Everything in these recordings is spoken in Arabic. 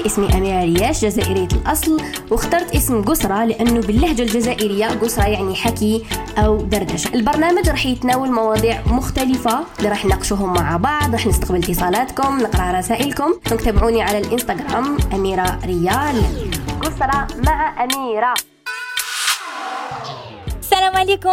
اسمي أميرة رياش جزائرية الأصل واخترت اسم قسرة لأنه باللهجة الجزائرية قسرة يعني حكي أو دردشة. البرنامج راح يتناول مواضيع مختلفة اللي راح نناقشوهم مع بعض راح نستقبل اتصالاتكم نقرأ رسائلكم. تابعوني على الإنستغرام أميرة ريال. قسرة مع أميرة. السلام عليكم.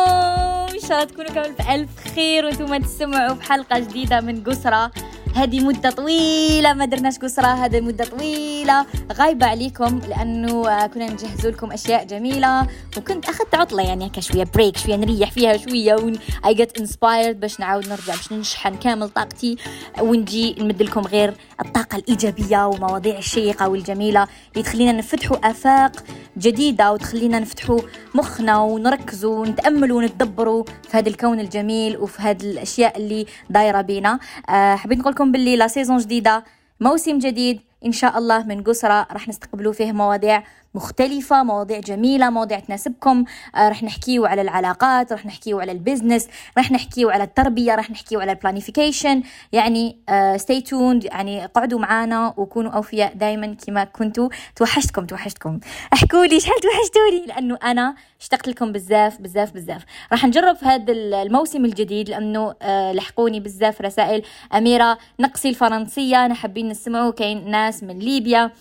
إن شاء الله تكونوا كامل بألف خير وأنتم تسمعوا في حلقة جديدة من قسرة هذه مدة طويلة ما درناش قسرة هذه مدة طويلة. غايبة عليكم لأنه كنا نجهز لكم أشياء جميلة. وكنت أخذت عطلة يعني هكا شوية بريك شوية نريح فيها شوية. ون I get inspired باش نعاود نرجع باش نشحن كامل طاقتي. ونجي نمد لكم غير الطاقة الإيجابية ومواضيع الشيقة والجميلة اللي تخلينا نفتحوا آفاق جديدة وتخلينا نفتحوا مخنا ونركزوا ونتأملوا ونتدبروا في هذا الكون الجميل وفي هذه الأشياء اللي دايرة بينا. أه حبيت نقول لكم باللي la saison جديدة. موسم جديد. إن شاء الله من قسرة راح نستقبلوا فيه مواضيع. مختلفة مواضيع جميلة مواضيع تناسبكم. آه رح نحكيو على العلاقات رح نحكيو على ال business رح نحكيو على التربية رح نحكيو على ال planification يعني stay آه tuned يعني قعدوا معانا وكونوا أوفياء دايما كما كنتوا. توحشتكم توحشتكم. احكوا لي شحال توحشتوني لأنه أنا اشتقت لكم بزاف بزاف بزاف راح نجرب في هذا الموسم الجديد لأنه آه لحقوني بزاف رسائل أميرة نقصي الفرنسية. أنا حابين نسمعوا كاين ناس من ليبيا.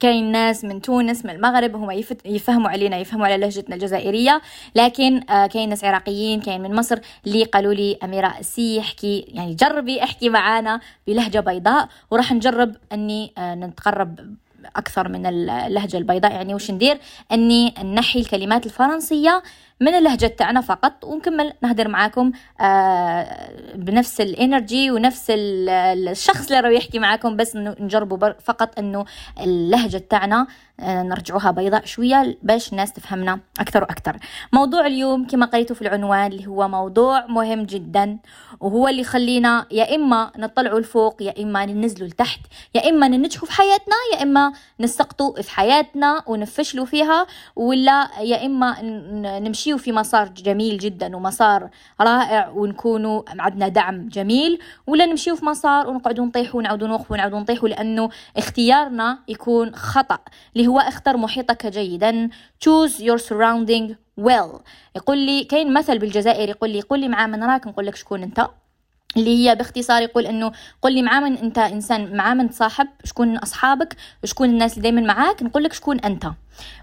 كاين ناس من تونس من المغرب هم يفهموا علينا يفهموا على لهجتنا الجزائرية. لكن آه كاين ناس عراقيين كاين من مصر اللي قالوا لي أميرة سي احكي يعني جربي احكي معانا بلهجة بيضاء وراح نجرب أني آه نتقرب أكثر من اللهجة البيضاء. يعني وش ندير؟ أني نحي الكلمات الفرنسية من اللهجة تاعنا فقط ونكمل نهدر معاكم آه بنفس الانرجي ونفس الشخص اللي راه يحكي معاكم بس نجربوا فقط إنه اللهجة تاعنا آه نرجعوها بيضاء شوية باش الناس تفهمنا أكثر وأكثر. موضوع اليوم كما قريتوا في العنوان اللي هو موضوع مهم جدا وهو اللي يخلينا يا إما نطلعوا لفوق يا إما ننزلوا لتحت يا إما ننجحوا في حياتنا يا إما نسقطوا في حياتنا ونفشلوا فيها ولا يا إما نمشيوا في مسار جميل جدا ومسار رائع ونكونوا عندنا دعم جميل. ولا نمشيوا في مسار ونقعدوا نطيحوا ونعاودوا نوقفوا ونعاودوا نطيحوا لأنه اختيارنا يكون خطأ اللي هو اختر محيطك جيدا. Choose your surrounding well. يقول لي كاين مثل بالجزائر يقول لي قول لي مع من راك نقول لك شكون أنت. اللي هي باختصار يقول إنه قل لي مع من أنت إنسان مع من تصاحب شكون أصحابك شكون الناس اللي دائما معاك نقول لك شكون أنت.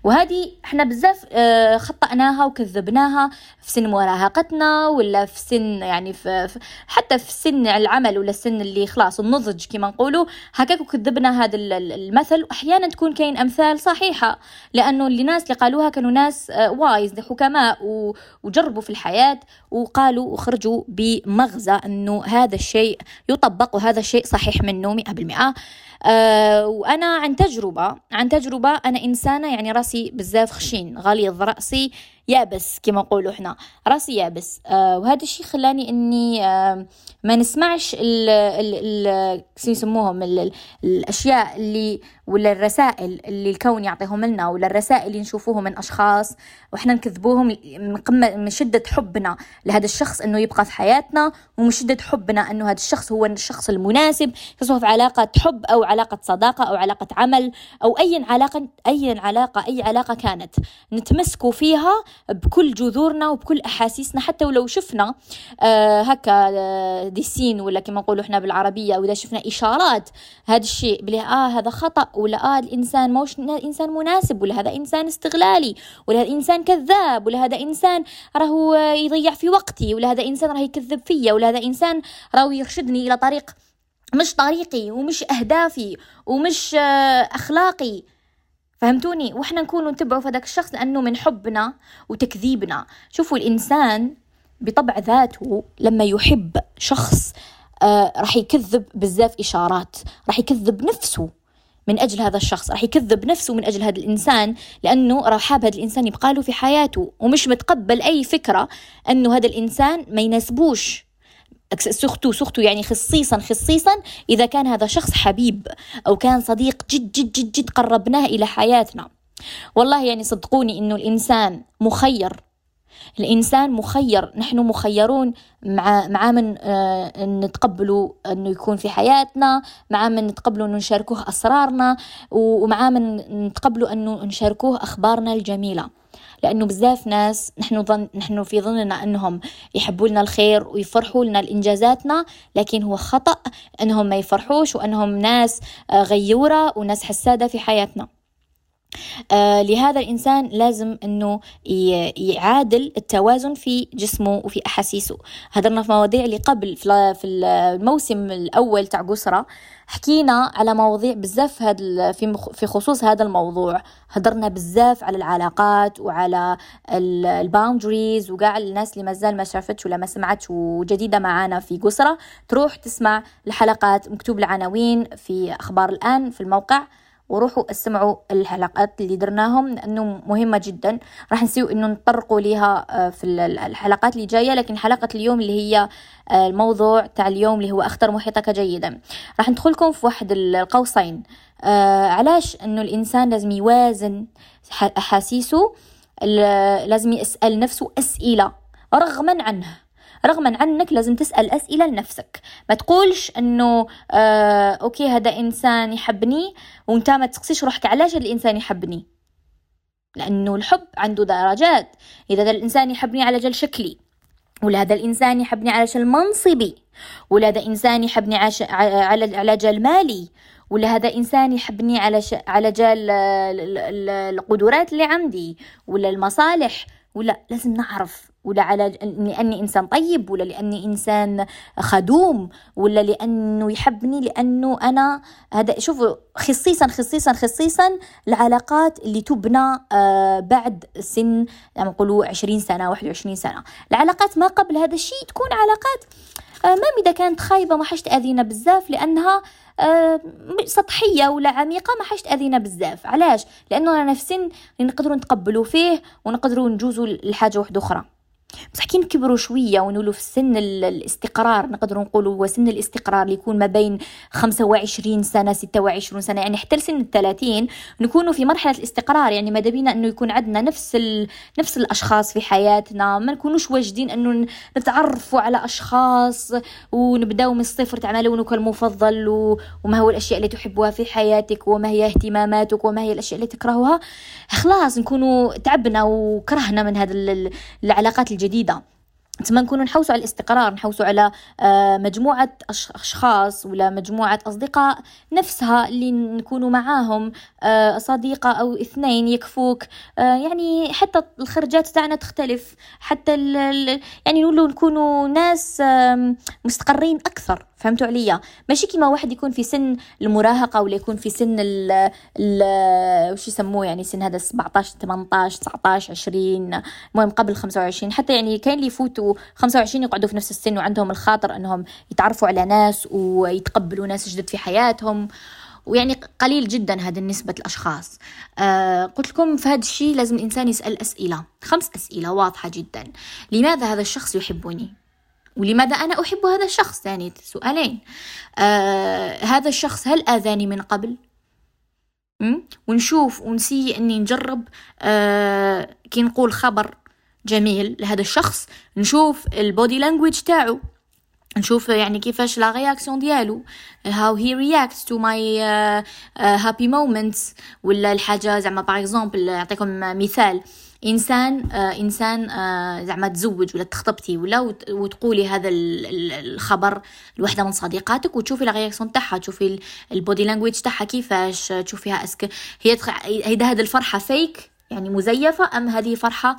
وهذه إحنا بزاف آه، خطأناها وكذبناها في سن مراهقتنا ولا في سن يعني في حتى في سن العمل ولا السن اللي خلاص النضج كما نقولوا هكاك وكذبنا هذا المثل. واحيانا تكون كاين أمثال صحيحة لأنه اللي ناس اللي قالوها كانوا ناس وايز آه، حكماء وجربوا في الحياة وقالوا وخرجوا بمغزى إنه هذا الشيء يطبق وهذا الشيء صحيح منه 100% أه وأنا عن تجربة عن تجربة أنا إنسانة يعني رأسي بزاف خشين غليظ رأسي يابس كما نقولوا إحنا رأسي يابس. أه وهذا الشيء خلاني إني أه ما نسمعش ال ال ال يسموهم الأشياء اللي ولا الرسائل اللي الكون يعطيهم لنا ولا الرسائل اللي نشوفوهم من أشخاص وإحنا نكذبوهم من قمة من شدة حبنا لهذا الشخص إنه يبقى في حياتنا ومن شدة حبنا إنه هذا الشخص هو الشخص المناسب سواء في علاقة حب أو علاقة صداقة أو علاقة عمل أو أي علاقة أي علاقة أي علاقة كانت. نتمسكوا فيها بكل جذورنا وبكل أحاسيسنا حتى ولو شفنا آه هكا آه دي سين ولا كما نقولوا إحنا بالعربية واذا شفنا إشارات هذا الشيء بلي آه هذا خطأ ولا آه الإنسان موش إنسان مناسب ولا هذا إنسان استغلالي ولا هذا إنسان كذاب ولا هذا إنسان راهو يضيع في وقتي ولا هذا إنسان راه يكذب فيا ولا هذا إنسان راهو يرشدني إلى طريق مش طريقي ومش أهدافي ومش أخلاقي. فهمتوني؟ وإحنا نكون نتبعوا في هذاك الشخص لأنه من حبنا وتكذيبنا. شوفوا الإنسان بطبع ذاته لما يحب شخص آه راح يكذب بزاف إشارات راح يكذب نفسه من أجل هذا الشخص راح يكذب نفسه من أجل هذا الإنسان لأنه راح حاب هذا الإنسان يبقى له في حياته. ومش متقبل أي فكرة أنه هذا الإنسان ما يناسبوش سختو سختو يعني خصيصا خصيصا إذا كان هذا شخص حبيب أو كان صديق جد جد جد جد قربناه إلى حياتنا. والله يعني صدقوني إنه الإنسان مخير. الإنسان مخير. نحن مخيرون مع مع من آه نتقبلوا أنه يكون في حياتنا مع من نتقبلوا أنه نشاركوه أسرارنا ومع من نتقبلوا أنه نشاركوه أخبارنا الجميلة. لأنه بزاف ناس نحن ظن نحن في ظننا أنهم يحبوا لنا الخير ويفرحوا لنا لإنجازاتنا لكن هو خطأ أنهم ما يفرحوش وأنهم ناس آه، غيورة وناس حسادة في حياتنا. آه لهذا الإنسان لازم أنه يعادل التوازن في جسمه وفي أحاسيسه. هدرنا في مواضيع اللي قبل في الموسم الأول تاع قسرة حكينا على مواضيع بزاف هاد في خصوص هذا الموضوع. هدرنا بزاف على العلاقات وعلى الباوندريز وقاع الناس اللي مازال ما شافتش ولا ما سمعتش وجديدة معانا في قسرة. تروح تسمع الحلقات مكتوب العناوين في أخبار الآن في الموقع. وروحوا اسمعوا الحلقات اللي درناهم لأنه مهمة جدا. راح نسيو إنه نطرقوا ليها آه، في الحلقات اللي جاية لكن حلقة اليوم اللي هي آه، الموضوع تاع اليوم اللي هو اختر محيطك جيدا. راح ندخلكم في واحد القوسين. آه علاش؟ إنه الإنسان لازم يوازن أحاسيسه لازم يسأل نفسه أسئلة رغما عنه رغما عنك لازم تسأل أسئلة لنفسك. ما تقولش أنه آه أوكي هذا إنسان يحبني وأنت ما تسقسيش روحك علاش الإنسان يحبني. لأنه الحب عنده درجات. إذا هذا الإنسان يحبني على جل شكلي ولا هذا الإنسان يحبني على جل منصبي ولا هذا إنسان يحبني على على جل مالي ولا هذا إنسان يحبني على. على جال القدرات اللي عندي ولا المصالح ولا لازم نعرف. ولا على لأني إنسان طيب ولا لأني إنسان خدوم ولا لأنه يحبني لأنه أنا هذا شوفوا خصيصا خصيصا خصيصا العلاقات اللي تبنى آه بعد سن يعني نقولوا عشرين سنة واحد وعشرين سنة. العلاقات ما قبل هذا الشيء تكون علاقات آه ما إذا كانت خايبة ما حش تأذينا بزاف لأنها آه سطحية ولا عميقة ما حش تأذينا بزاف. علاش؟ لأنه رانا في سن نقدروا نتقبلوا فيه ونقدروا نجوزوا لحاجة واحدة أخرى. بصح كي نكبروا شوية ونولوا في سن الاستقرار نقدروا نقولوا هو سن الاستقرار اللي يكون ما بين 25 سنة 26 سنة يعني حتى لسن ال 30 نكونوا في مرحلة الاستقرار يعني ماذا بينا إنه يكون عندنا نفس ال... نفس الأشخاص في حياتنا ما نكونوش واجدين إنه نتعرفوا على أشخاص ونبداو من الصفر تاع لونك المفضل و... وما هو الأشياء اللي تحبها في حياتك وما هي اهتماماتك وما هي الأشياء اللي تكرهها خلاص نكونوا تعبنا وكرهنا من هذه العلاقات الجديدة. تما نكونوا نحوسوا على الاستقرار نحوسوا على آه، مجموعة أشخاص ولا مجموعة أصدقاء نفسها اللي نكونوا معاهم آه، صديقة أو اثنين يكفوك. آه، يعني حتى الخرجات تاعنا تختلف حتى يعني نقولوا نكونوا ناس مستقرين أكثر. فهمتوا عليا؟ ماشي كيما واحد يكون في سن المراهقة ولا يكون في سن ال ال وش يسموه يعني سن هذا 17 18 19 20 المهم قبل 25 حتى يعني كاين اللي يفوتوا 25 يقعدوا في نفس السن وعندهم الخاطر أنهم يتعرفوا على ناس ويتقبلوا ناس جدد في حياتهم. ويعني قليل جدا هذه النسبة الأشخاص. آه قلت لكم في هذا الشيء لازم الإنسان يسأل أسئلة خمس أسئلة واضحة جدا. لماذا هذا الشخص يحبني؟ ولماذا أنا أحب هذا الشخص؟ ثاني سؤالين. آه هذا الشخص هل آذاني من قبل؟ ونشوف ونسي أني نجرب آه كي نقول خبر جميل لهذا الشخص نشوف ال body language تاعو نشوف يعني كيفاش la réaction ديالو reacts to my uh, uh, happy moments ولا الحاجة زعما par exemple نعطيكم مثال. إنسان آه إنسان آه زعما تزوج ولا تخطبتي ولا وتقولي هذا الخبر لوحدة من صديقاتك وتشوفي la réaction تاعها تشوفي ال body language تاعها كيفاش تشوفيها est-ce que هي هيدا هذه الفرحة فيك يعني مزيفة أم هذه فرحة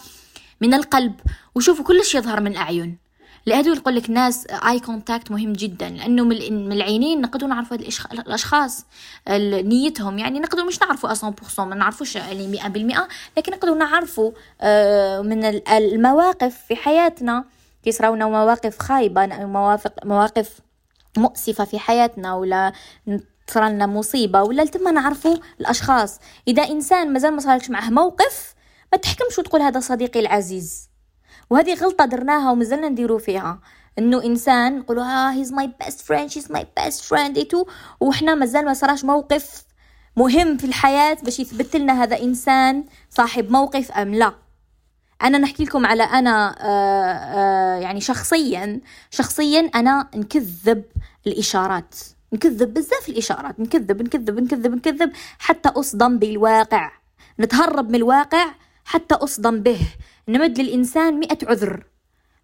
من القلب؟ وشوفوا كلش يظهر من الأعين لهذا يقول لك ناس eye contact مهم جدا لأنه من العينين نقدروا نعرفوا الأشخاص نيتهم. يعني نقدروا مش نعرفوا 100% ما نعرفوش يعني 100% لكن نقدروا نعرفوا آه، من المواقف في حياتنا. كيصراونا مواقف خايبة مواقف مواقف مؤسفة في حياتنا ولا صار لنا مصيبة ولا تما نعرفوا الأشخاص. إذا إنسان مازال ما صارلكش معه موقف ما تحكمش وتقول هذا صديقي العزيز. وهذه غلطة درناها ومازلنا نديرو فيها. إنه إنسان نقولوا ها he's my best friend she's my best friend et tout وحنا مازال ما صراش موقف مهم في الحياة باش يثبت لنا هذا إنسان صاحب موقف أم لا. أنا نحكي لكم على أنا آه آه يعني شخصيا شخصيا أنا نكذب الإشارات. نكذب بزاف الإشارات. نكذب نكذب نكذب نكذب حتى أصدم بالواقع. نتهرب من الواقع حتى أصدم به. نمد للإنسان مئة عذر.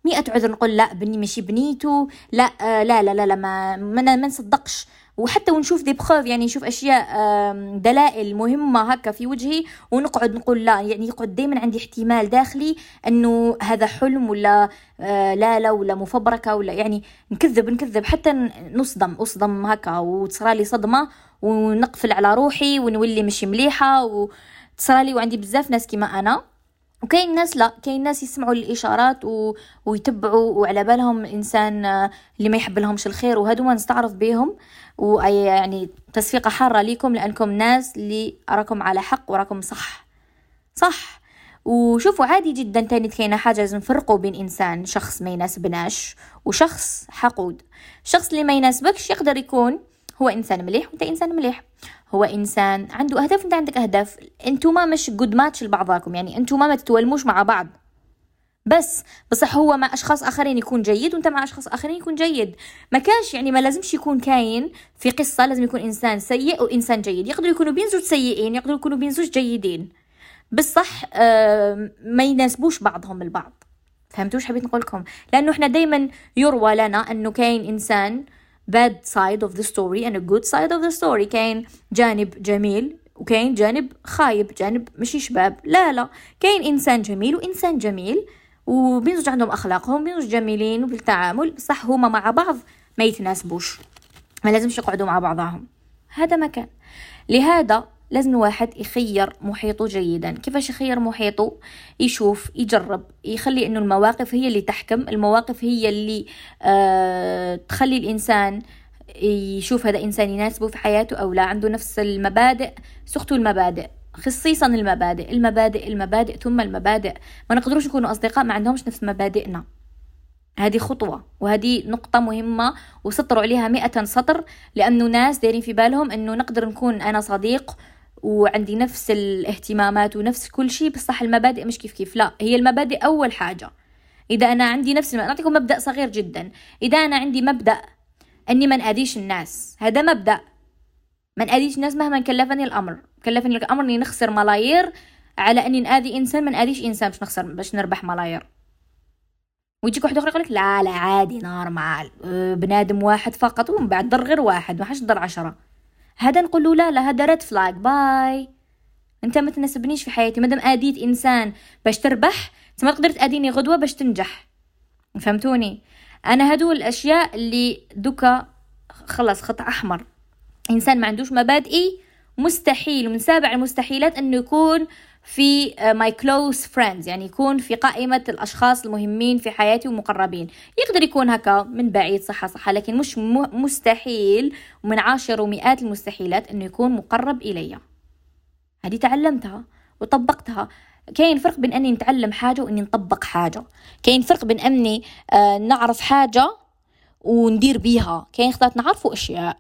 مئة عذر نقول لا بني ماشي بنيته لا آه لا لا لا, لا ما ما نصدقش. وحتى ونشوف دي بخوف يعني نشوف أشياء دلائل مهمة هكا في وجهي ونقعد نقول لا. يعني يقعد دائما عندي احتمال داخلي إنه هذا حلم ولا آه، لا لا ولا مفبركة ولا يعني نكذب نكذب. حتى نصدم أصدم هكا وتصرالي صدمة ونقفل على روحي ونولي مش مليحة وتصرالي وعندي بزاف ناس كيما أنا. وكاين ناس لا كاين ناس يسمعوا الإشارات و... ويتبعوا وعلى بالهم إنسان آه، اللي ما يحب لهمش الخير وهادو ما نستعرف بهم ويعني تصفيقة حارة ليكم لأنكم ناس اللي أراكم على حق وراكم صح. صح. وشوفوا عادي جدا تاني كاينة حاجة لازم نفرقوا بين إنسان شخص ما يناسبناش وشخص حقود. الشخص اللي ما يناسبكش يقدر يكون هو إنسان مليح وأنت إنسان مليح. هو إنسان عنده أهداف وأنت عندك أهداف. أنتوما مش جود ماتش لبعضكم يعني أنتوما ما تتولموش مع بعض. بس بصح هو مع أشخاص آخرين يكون جيد وأنت مع أشخاص آخرين يكون جيد. ما كانش يعني ما لازمش يكون كاين في قصة لازم يكون إنسان سيء وإنسان جيد. يقدروا يكونوا بين زوج سيئين يقدروا يكونوا بين زوج جيدين. بصح آه ما يناسبوش بعضهم البعض. فهمتوش حبيت نقول لكم لأنه إحنا دائما يروى لنا أنه كاين إنسان bad side of the story and a good side of the story. كاين جانب جميل وكاين جانب خايب جانب مش شباب. لا لا. كاين إنسان جميل وإنسان جميل. وبينزج عندهم أخلاقهم بينزج جميلين وبالتعامل. صح هما مع بعض ما يتناسبوش. ما لازمش يقعدوا مع بعضهم. هذا مكان لهذا لازم الواحد يخير محيطه جيدا. كيفاش يخير محيطه؟ يشوف يجرب يخلي إنه المواقف هي اللي تحكم المواقف هي اللي آه تخلي الإنسان يشوف هذا إنسان يناسبه في حياته أو لا. عنده نفس المبادئ سخته المبادئ خصيصا المبادئ المبادئ المبادئ ثم المبادئ. ما نقدروش نكونوا أصدقاء ما عندهمش نفس مبادئنا. هذه خطوة وهذه نقطة مهمة وسطروا عليها مئة سطر لأنه ناس دايرين في بالهم أنه نقدر نكون أنا صديق وعندي نفس الاهتمامات ونفس كل شيء بصح المبادئ مش كيف كيف. لا هي المبادئ أول حاجة. إذا أنا عندي نفس المبادئ أعطيكم مبدأ صغير جدا. إذا أنا عندي مبدأ أني ما نأذيش الناس هذا مبدأ. ما نأذيش الناس مهما كلفني الأمر. كلفني الأمر إني نخسر ملايير على إني نأذي إنسان ما نأذيش إنسان باش نخسر باش نربح ملايير. ويجيك واحد آخر يقولك لا لا عادي normal. أه، بنادم واحد فقط ومن بعد ضر غير واحد ما حش ضر عشرة. هذا نقول له لا لا هذا red flag bye أنت ما تناسبنيش في حياتي مادام آديت إنسان باش تربح انت ما تقدر تاديني غدوة باش تنجح. فهمتوني؟ أنا هدو الأشياء اللي دوكا خلاص خط أحمر. إنسان ما عندوش مبادئي مستحيل ومن سابع المستحيلات أنه يكون في my close friends يعني يكون في قائمة الأشخاص المهمين في حياتي ومقربين. يقدر يكون هكا من بعيد صحة صحة لكن مش مستحيل ومن عاشر ومئات المستحيلات أنه يكون مقرب إلي. هذه تعلمتها وطبقتها. كاين فرق بين أني نتعلم حاجة وإني نطبق حاجة. كاين فرق بين أني آه نعرف حاجة وندير بيها. كاين خطات نعرفوا أشياء.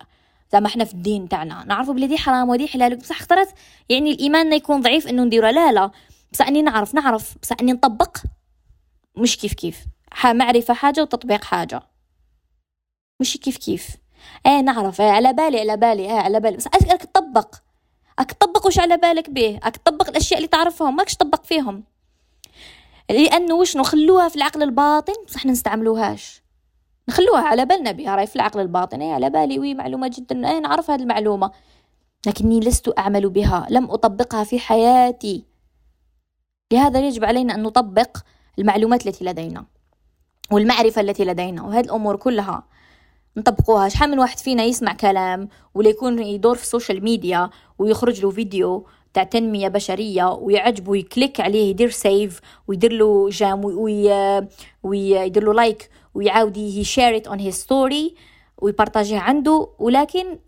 زعما إحنا في الدين تاعنا. نعرفوا بلي حرام ودي حلال. بصح اخترت يعني الإيمان يكون ضعيف إنه نديره. لا لا. بصح إني نعرف نعرف. بصح إني نطبق مش كيف كيف. معرفة حاجة وتطبيق حاجة. مش كيف كيف. إيه نعرف. إيه على بالي على بالي. إيه على بالي. بس راك تطبق. راك تطبق وش على بالك به راك تطبق الأشياء اللي تعرفهم. ماكش تطبق فيهم. لأنه وش نخلوها في العقل الباطن. بصح نستعملوهاش. نخلوها على بالنا بها راي في العقل الباطني على بالي وي معلومة جدا أي نعرف هذه المعلومة. لكني لست أعمل بها لم أطبقها في حياتي. لهذا يجب علينا أن نطبق المعلومات التي لدينا والمعرفة التي لدينا وهذه الأمور كلها نطبقوها. شحال من واحد فينا يسمع كلام ولا يكون يدور في ال social media ويخرج له فيديو تاع تنمية بشرية ويعجبه ي click عليه يدير save ويدير له j'aime ويدير له like ويعاود ي share on his story ويبارطاجيه عنده ولكن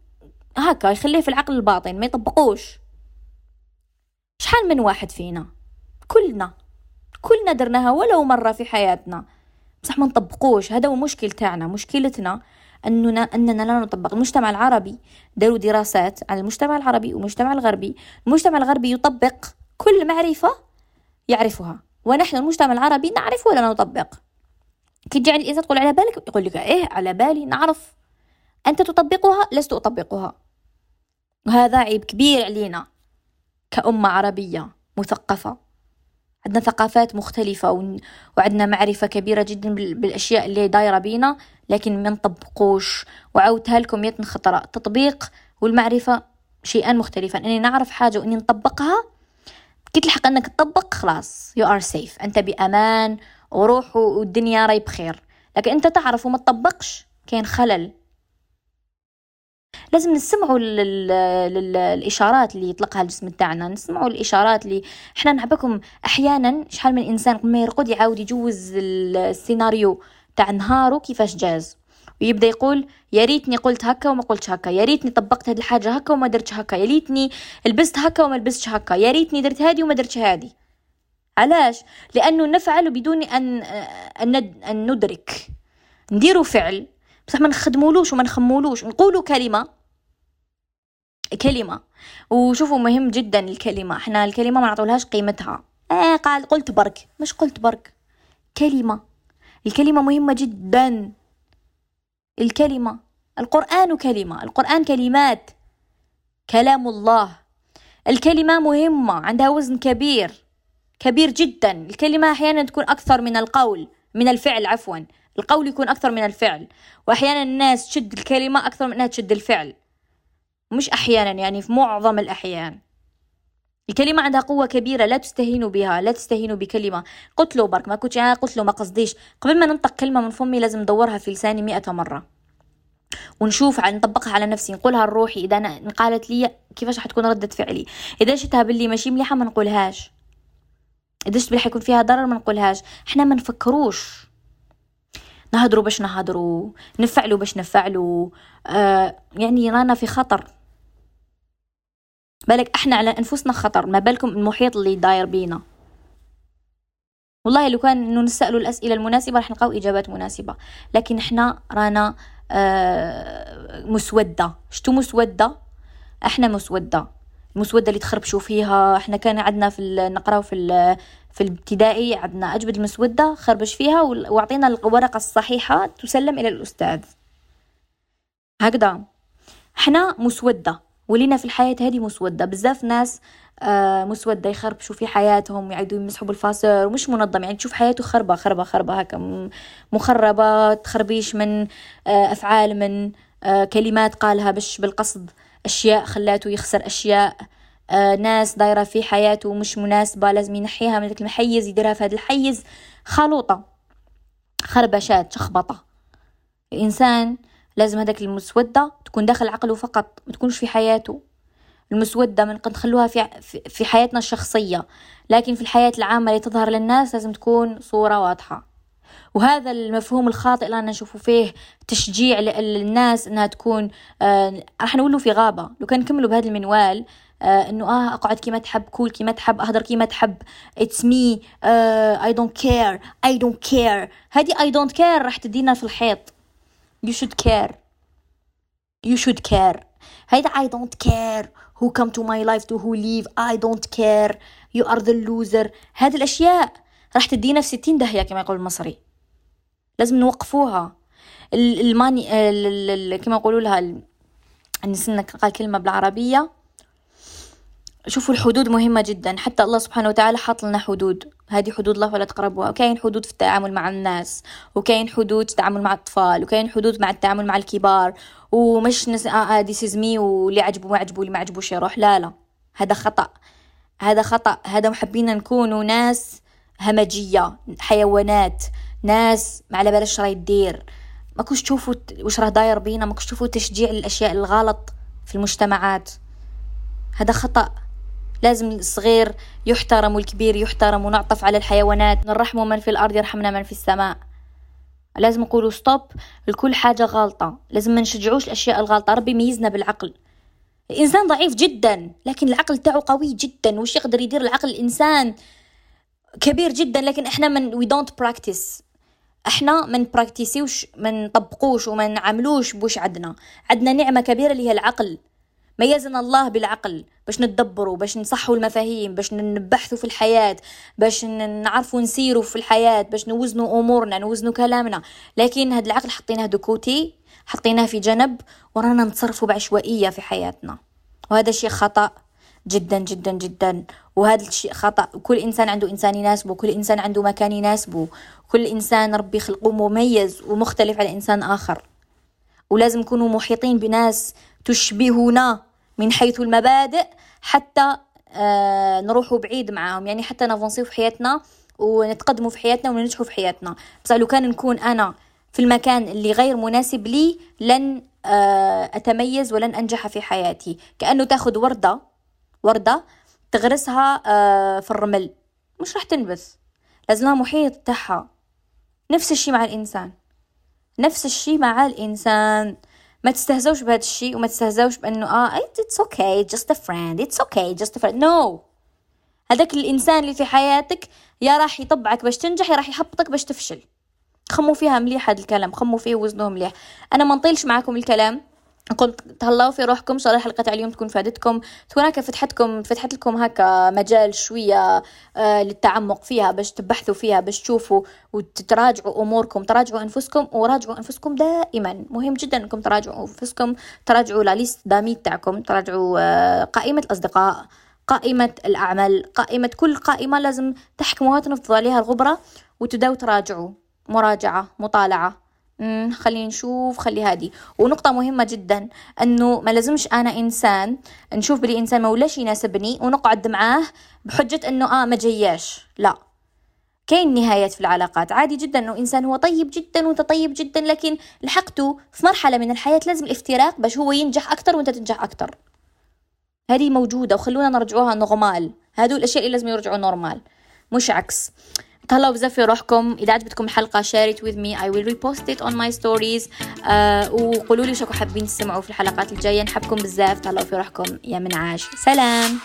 هكا يخليه في العقل الباطن ما يطبقوش. شحال من واحد فينا؟ كلنا. كلنا درناها ولو مرة في حياتنا. بصح ما نطبقوش. هذا هو المشكل تاعنا مشكلتنا أننا أننا لا نطبق. المجتمع العربي داروا دراسات على المجتمع العربي والمجتمع الغربي. المجتمع الغربي يطبق. كل معرفة يعرفها. ونحن المجتمع العربي نعرف ولا نطبق. كي تجي عند الإنسان تقول على بالك؟ يقول لك إيه على بالي نعرف. أنت تطبقها؟ لست أطبقها. وهذا عيب كبير علينا كأمة عربية مثقفة. عندنا ثقافات مختلفة وعندنا معرفة كبيرة جدا بالأشياء اللي دايرة بينا لكن ما نطبقوش. وعودتها لكم يتن خطرة التطبيق والمعرفة شيئان مختلفان إني نعرف حاجة وإني نطبقها كي تلحق إنك تطبق خلاص you are safe. أنت بأمان وروح والدنيا راي بخير. لكن أنت تعرف وما تطبقش كاين خلل. لازم نسمعوا للاشارات اللي يطلقها الجسم تاعنا. نسمعوا الإشارات اللي إحنا نعبكم أحيانا شحال من إنسان قبل ما يرقد يعاود يجوز السيناريو تاع نهارو كيفاش جاز. ويبدأ يقول يا ريتني قلت هكا وما قلتش هكا. يا ريتني طبقت هذه الحاجة هكا وما درتش هكا. يا ريتني لبست هكا وما لبستش هكا. يا ريتني درت هذه وما درتش هذه علاش؟ لأنه نفعل بدون أن أن, ندرك. نديروا فعل. بصح ما نخدمولوش وما نخمولوش. نقولوا كلمة. كلمة. وشوفوا مهم جدا الكلمة. إحنا الكلمة ما نعطولهاش قيمتها. إيه قال قلت برك. مش قلت برك. كلمة. الكلمة مهمة جدا. الكلمة. القرآن كلمة. القرآن كلمات. كلام الله. الكلمة مهمة. عندها وزن كبير. كبير جدا. الكلمة أحيانا تكون أكثر من القول من الفعل عفوا. القول يكون أكثر من الفعل. وأحيانا الناس تشد الكلمة أكثر من أنها تشد الفعل. مش أحيانا يعني في معظم الأحيان. الكلمة عندها قوة كبيرة لا تستهينوا بها لا تستهينوا بكلمة. قلت له برك ما كنتش أنا قلت له ما قصديش. قبل ما ننطق كلمة من فمي لازم ندورها في لساني مئة مرة. ونشوف على نطبقها على نفسي. نقولها لروحي إذا أنا قالت لي كيفاش حتكون ردة فعلي. إذا شفتها باللي ماشي مليحة ما نقولهاش. شفت باللي حيكون فيها ضرر ما نقولهاش. إحنا ما نفكروش. نهضروا باش نهضروا نفعلوا باش نفعلوا. آه يعني رانا في خطر. بالك إحنا على أنفسنا خطر ما بالكم المحيط اللي داير بينا. والله لو كان إنه نسألوا الأسئلة المناسبة راح نلقاو إجابات مناسبة. لكن إحنا رانا آه مسودة. شتو مسودة؟ إحنا مسودة. المسوده اللي تخربشوا فيها إحنا كان عندنا في نقراو في في الابتدائي عندنا أجبد المسودة خربش فيها وأعطينا الورقة الصحيحة تسلم إلى الأستاذ. هكذا. إحنا مسودة ولينا في الحياة هذه مسودة. بزاف ناس آه مسودة يخربشوا في حياتهم يعيدوا يمسحوا بالفاسر ومش منظم. يعني تشوف حياته خربة خربة خربة هكا. مخربة تخربيش من آه أفعال من آه كلمات قالها بش بالقصد. أشياء خلاته يخسر أشياء. آه ناس دايرة في حياته مش مناسبة لازم ينحيها من ذاك المحيز يديرها في هذا الحيز. خلوطة خربشات شخبطة. الإنسان لازم هذاك المسودة تكون داخل عقله فقط ما تكونش في حياته. المسودة من قد نخلوها في, في حياتنا الشخصية. لكن في الحياة العامة اللي تظهر للناس لازم تكون صورة واضحة. وهذا المفهوم الخاطئ اللي أنا نشوفه فيه تشجيع للناس إنها تكون آه راح نقوله في غابة. لو كان نكملوا بهذا المنوال آه إنه آه أقعد كيما تحب كول كيما تحب أهدر كيما تحب it's me I don't care I don't care هذه I don't care راح تدينا في الحيط. You should care. You should care. هيدا I don't care who come to my life to who leave. I don't care. You are the loser. هذه الأشياء راح تدينا في ستين داهية كما يقول المصري. لازم نوقفوها. الماني كما يقولوا لها نسينا قال كلمة بالعربية. شوفوا الحدود مهمة جدا. حتى الله سبحانه وتعالى حاط لنا حدود. هذه حدود الله ولا تقربوها. وكاين حدود في التعامل مع الناس. وكاين حدود في التعامل مع الأطفال. وكاين حدود مع التعامل مع الكبار. ومش نس آه آه سيزمي واللي عجبه ما عجبه واللي ما عجبوش يروح. لا لا. هذا خطأ. هذا خطأ. هذا محبين نكونوا ناس همجية حيوانات ناس ما على بالش راهي دير ماكوش تشوفوا واش راه داير بينا ماكوش تشوفوا تشجيع للأشياء الغلط في المجتمعات. هذا خطأ. لازم الصغير يحترم والكبير يحترم ونعطف على الحيوانات. نرحموا من في الأرض يرحمنا من في السماء. لازم نقولوا stop لكل حاجة غلطة. لازم ما نشجعوش الأشياء الغلطة. ربي ميزنا بالعقل. الإنسان ضعيف جدا لكن العقل تاعو قوي جدا. وش يقدر يدير العقل الإنسان؟ كبير جدا لكن إحنا من we don't practice إحنا ما نبراكتيسيوش من نطبقوش وما نعملوش بوش عندنا عندنا نعمة كبيرة اللي هي العقل. ميزنا الله بالعقل. باش نتدبروا باش نصحوا المفاهيم باش نبحثوا في الحياة باش نعرفوا نسيروا في الحياة باش نوزنوا أمورنا نوزنوا كلامنا. لكن هذا العقل حطيناه دوكوتي حطيناه في جنب ورانا نتصرفوا بعشوائية في حياتنا. وهذا شيء خطأ. جدا جدا جدا. وهذا الشيء خطأ. كل إنسان عنده إنسان يناسبه كل إنسان عنده مكان يناسبه. كل إنسان ربي خلقه مميز ومختلف على إنسان آخر. ولازم نكونوا محيطين بناس تشبهنا من حيث المبادئ حتى آه نروحوا بعيد معاهم. يعني حتى نفونسيو في حياتنا ونتقدموا في حياتنا وننجحوا في حياتنا. بس لو كان نكون أنا في المكان اللي غير مناسب لي لن آه أتميز ولن أنجح في حياتي. كأنه تاخذ وردة وردة تغرسها آه في الرمل. مش راح تنبث. لازم لها محيط تاعها نفس الشي مع الإنسان. نفس الشي مع الإنسان. ما تستهزوش بهذا الشيء وما تستهزوش بأنه آه it's okay. Just a friend. It's okay. Just a friend. No! هذاك الإنسان اللي في حياتك يا راح يطبعك باش تنجح يا راح يحبطك باش تفشل. خموا فيها مليح هذا الكلام. خموا فيه وزنوه مليح. أنا ما نطيلش معاكم الكلام. قلت تهلاو في روحكم ان شاء الله حلقه اليوم تكون فادتكم. تكون هكا فتحتكم فتحت لكم هكا مجال شوية آه للتعمق فيها باش تبحثوا فيها باش تشوفوا وتراجعوا أموركم تراجعوا أنفسكم وراجعوا أنفسكم دائما. مهم جدا إنكم تراجعوا أنفسكم تراجعوا لا ليست داميت تاعكم تراجعوا آه قائمة الأصدقاء قائمة الأعمال قائمة كل قائمة لازم تحكموها تنفضوا عليها الغبرة وتبداو تراجعوا. مراجعة مطالعة. خلينا نشوف خلي هادي. ونقطة مهمة جدا أنه ما لازمش أنا إنسان نشوف بلي إنسان ما ولاش يناسبني ونقعد معاه بحجة أنه آه ما جياش لا. كاين نهايات في العلاقات. عادي جدا إنه إنسان هو طيب جدا وأنت طيب جدا لكن لحقته في مرحلة من الحياة لازم الافتراق باش هو ينجح أكتر وأنت تنجح أكتر. هذه موجودة وخلونا نرجعوها normal هادو الأشياء اللي لازم يرجعوا normal مش عكس. تهلاو بزاف في روحكم. إذا عجبتكم الحلقة with me. I will repost it on my stories. uh, وقولوا لي شكو حابين تسمعوا في الحلقات الجاية. نحبكم بزاف تهلاو في روحكم. يا منعاش سلام.